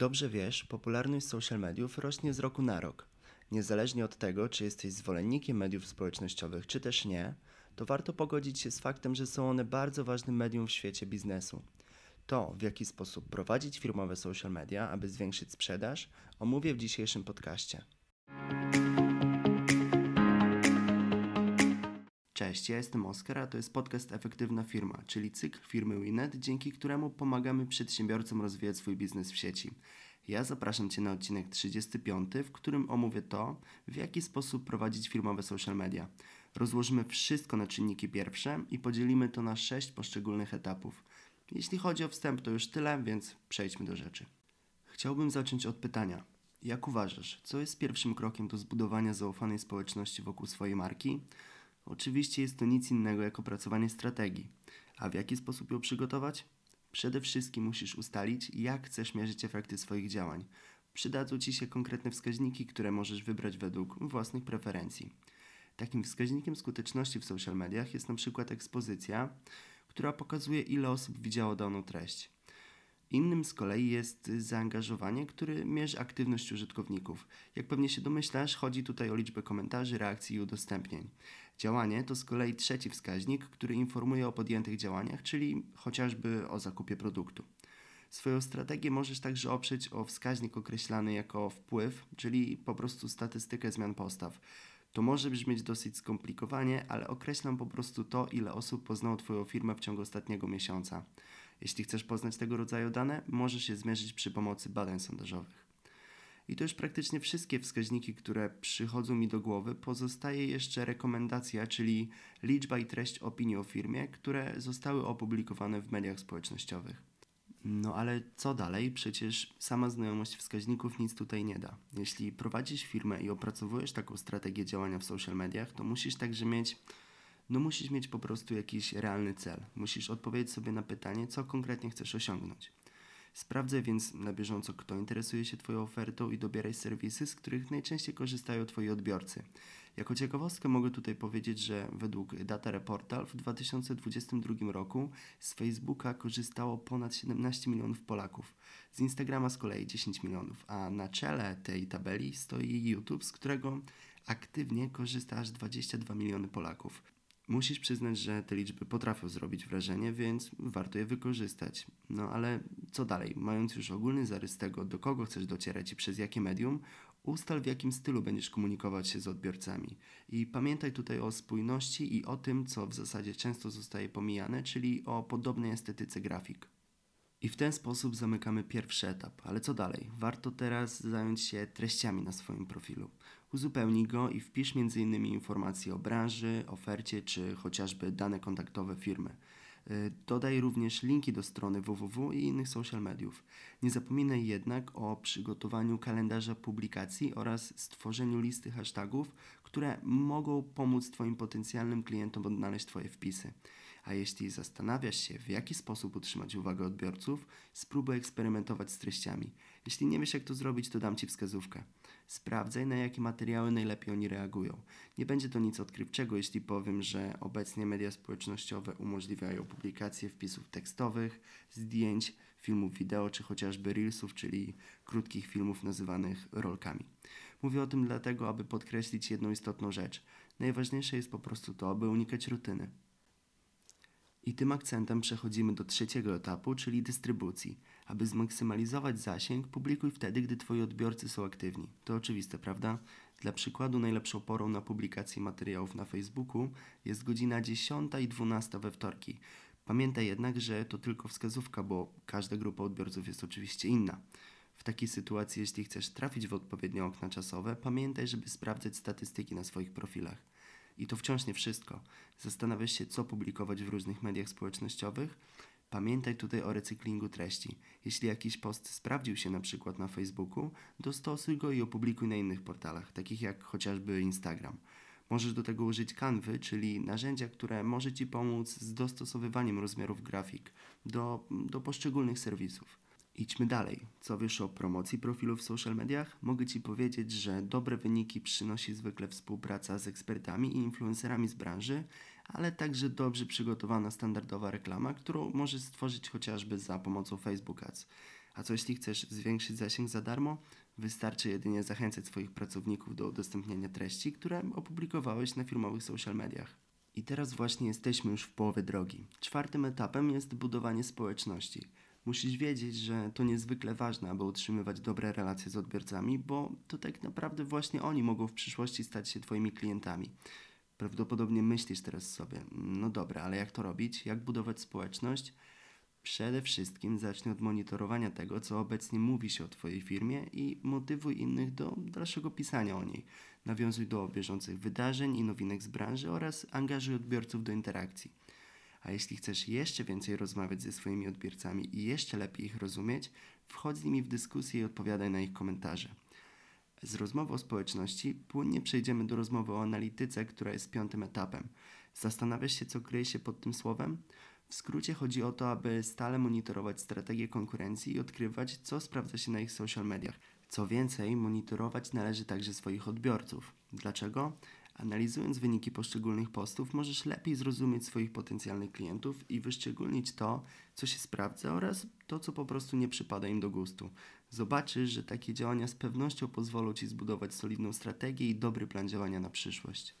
dobrze wiesz, popularność social mediów rośnie z roku na rok. Niezależnie od tego, czy jesteś zwolennikiem mediów społecznościowych, czy też nie, to warto pogodzić się z faktem, że są one bardzo ważnym medium w świecie biznesu. To, w jaki sposób prowadzić firmowe social media, aby zwiększyć sprzedaż, omówię w dzisiejszym podcaście. Cześć, ja jestem Oskar, a to jest podcast Efektywna Firma, czyli cykl firmy Winet, dzięki któremu pomagamy przedsiębiorcom rozwijać swój biznes w sieci. Ja zapraszam Cię na odcinek 35, w którym omówię to, w jaki sposób prowadzić firmowe social media. Rozłożymy wszystko na czynniki pierwsze i podzielimy to na sześć poszczególnych etapów. Jeśli chodzi o wstęp, to już tyle, więc przejdźmy do rzeczy. Chciałbym zacząć od pytania. Jak uważasz, co jest pierwszym krokiem do zbudowania zaufanej społeczności wokół swojej marki? Oczywiście jest to nic innego jak opracowanie strategii. A w jaki sposób ją przygotować? Przede wszystkim musisz ustalić, jak chcesz mierzyć efekty swoich działań. Przydadzą Ci się konkretne wskaźniki, które możesz wybrać według własnych preferencji. Takim wskaźnikiem skuteczności w social mediach jest na przykład ekspozycja, która pokazuje, ile osób widziało daną treść. Innym z kolei jest zaangażowanie, które mierzy aktywność użytkowników. Jak pewnie się domyślasz, chodzi tutaj o liczbę komentarzy, reakcji i udostępnień. Działanie to z kolei trzeci wskaźnik, który informuje o podjętych działaniach, czyli chociażby o zakupie produktu. Swoją strategię możesz także oprzeć o wskaźnik określany jako wpływ, czyli po prostu statystykę zmian postaw. To może brzmieć dosyć skomplikowanie, ale określam po prostu to, ile osób poznało Twoją firmę w ciągu ostatniego miesiąca. Jeśli chcesz poznać tego rodzaju dane, możesz je zmierzyć przy pomocy badań sondażowych. I to już praktycznie wszystkie wskaźniki, które przychodzą mi do głowy. Pozostaje jeszcze rekomendacja, czyli liczba i treść opinii o firmie, które zostały opublikowane w mediach społecznościowych. No ale co dalej? Przecież sama znajomość wskaźników nic tutaj nie da. Jeśli prowadzisz firmę i opracowujesz taką strategię działania w social mediach, to musisz także mieć no musisz mieć po prostu jakiś realny cel. Musisz odpowiedzieć sobie na pytanie, co konkretnie chcesz osiągnąć. Sprawdzaj więc na bieżąco, kto interesuje się Twoją ofertą i dobieraj serwisy, z których najczęściej korzystają Twoi odbiorcy. Jako ciekawostkę mogę tutaj powiedzieć, że według Data Reportal w 2022 roku z Facebooka korzystało ponad 17 milionów Polaków, z Instagrama z kolei 10 milionów, a na czele tej tabeli stoi YouTube, z którego aktywnie korzysta aż 22 miliony Polaków. Musisz przyznać, że te liczby potrafią zrobić wrażenie, więc warto je wykorzystać. No ale co dalej? Mając już ogólny zarys tego, do kogo chcesz docierać i przez jakie medium, ustal w jakim stylu będziesz komunikować się z odbiorcami. I pamiętaj tutaj o spójności i o tym, co w zasadzie często zostaje pomijane, czyli o podobnej estetyce grafik. I w ten sposób zamykamy pierwszy etap. Ale co dalej? Warto teraz zająć się treściami na swoim profilu. Uzupełnij go i wpisz m.in. informacje o branży, ofercie czy chociażby dane kontaktowe firmy. Y, dodaj również linki do strony www i innych social mediów. Nie zapominaj jednak o przygotowaniu kalendarza publikacji oraz stworzeniu listy hashtagów, które mogą pomóc Twoim potencjalnym klientom odnaleźć Twoje wpisy. A jeśli zastanawiasz się, w jaki sposób utrzymać uwagę odbiorców, spróbuj eksperymentować z treściami. Jeśli nie wiesz, jak to zrobić, to dam Ci wskazówkę. Sprawdzaj, na jakie materiały najlepiej oni reagują. Nie będzie to nic odkrywczego, jeśli powiem, że obecnie media społecznościowe umożliwiają publikację wpisów tekstowych, zdjęć, filmów wideo, czy chociażby reelsów, czyli krótkich filmów nazywanych rolkami. Mówię o tym dlatego, aby podkreślić jedną istotną rzecz. Najważniejsze jest po prostu to, aby unikać rutyny. I tym akcentem przechodzimy do trzeciego etapu, czyli dystrybucji. Aby zmaksymalizować zasięg, publikuj wtedy, gdy Twoi odbiorcy są aktywni. To oczywiste, prawda? Dla przykładu najlepszą porą na publikację materiałów na Facebooku jest godzina 10 i 12 we wtorki. Pamiętaj jednak, że to tylko wskazówka, bo każda grupa odbiorców jest oczywiście inna. W takiej sytuacji, jeśli chcesz trafić w odpowiednie okna czasowe, pamiętaj, żeby sprawdzać statystyki na swoich profilach. I to wciąż nie wszystko. Zastanawiasz się, co publikować w różnych mediach społecznościowych? Pamiętaj tutaj o recyklingu treści. Jeśli jakiś post sprawdził się na przykład na Facebooku, dostosuj go i opublikuj na innych portalach, takich jak chociażby Instagram. Możesz do tego użyć Canvy, czyli narzędzia, które może Ci pomóc z dostosowywaniem rozmiarów grafik do, do poszczególnych serwisów. Idźmy dalej. Co wiesz o promocji profilu w social mediach? Mogę Ci powiedzieć, że dobre wyniki przynosi zwykle współpraca z ekspertami i influencerami z branży, ale także dobrze przygotowana standardowa reklama, którą możesz stworzyć chociażby za pomocą Facebook Ads. A co jeśli chcesz zwiększyć zasięg za darmo? Wystarczy jedynie zachęcać swoich pracowników do udostępniania treści, które opublikowałeś na firmowych social mediach. I teraz właśnie jesteśmy już w połowie drogi. Czwartym etapem jest budowanie społeczności. Musisz wiedzieć, że to niezwykle ważne, aby utrzymywać dobre relacje z odbiorcami, bo to tak naprawdę właśnie oni mogą w przyszłości stać się Twoimi klientami. Prawdopodobnie myślisz teraz sobie, no dobra, ale jak to robić? Jak budować społeczność? Przede wszystkim zacznij od monitorowania tego, co obecnie mówi się o Twojej firmie i motywuj innych do dalszego pisania o niej. Nawiązuj do bieżących wydarzeń i nowinek z branży oraz angażuj odbiorców do interakcji. A jeśli chcesz jeszcze więcej rozmawiać ze swoimi odbiorcami i jeszcze lepiej ich rozumieć, wchodź z nimi w dyskusję i odpowiadaj na ich komentarze. Z rozmowy o społeczności płynnie przejdziemy do rozmowy o analityce, która jest piątym etapem. Zastanawiasz się, co kryje się pod tym słowem? W skrócie chodzi o to, aby stale monitorować strategię konkurencji i odkrywać, co sprawdza się na ich social mediach. Co więcej, monitorować należy także swoich odbiorców. Dlaczego? Analizując wyniki poszczególnych postów, możesz lepiej zrozumieć swoich potencjalnych klientów i wyszczególnić to, co się sprawdza oraz to, co po prostu nie przypada im do gustu. Zobaczysz, że takie działania z pewnością pozwolą Ci zbudować solidną strategię i dobry plan działania na przyszłość.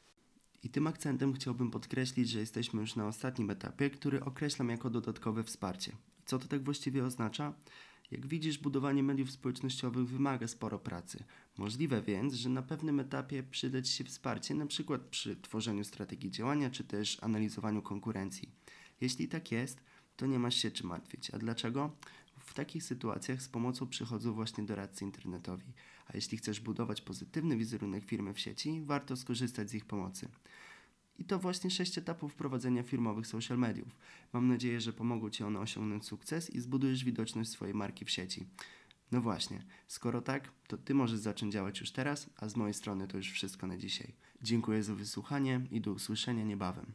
I tym akcentem chciałbym podkreślić, że jesteśmy już na ostatnim etapie, który określam jako dodatkowe wsparcie. Co to tak właściwie oznacza? Jak widzisz, budowanie mediów społecznościowych wymaga sporo pracy. Możliwe więc, że na pewnym etapie przyda Ci się wsparcie, np. przy tworzeniu strategii działania czy też analizowaniu konkurencji. Jeśli tak jest, to nie masz się czym martwić. A dlaczego? W takich sytuacjach z pomocą przychodzą właśnie doradcy internetowi. A jeśli chcesz budować pozytywny wizerunek firmy w sieci, warto skorzystać z ich pomocy. I to właśnie sześć etapów prowadzenia firmowych social mediów. Mam nadzieję, że pomogą Ci one osiągnąć sukces i zbudujesz widoczność swojej marki w sieci. No właśnie, skoro tak, to Ty możesz zacząć działać już teraz, a z mojej strony to już wszystko na dzisiaj. Dziękuję za wysłuchanie i do usłyszenia niebawem.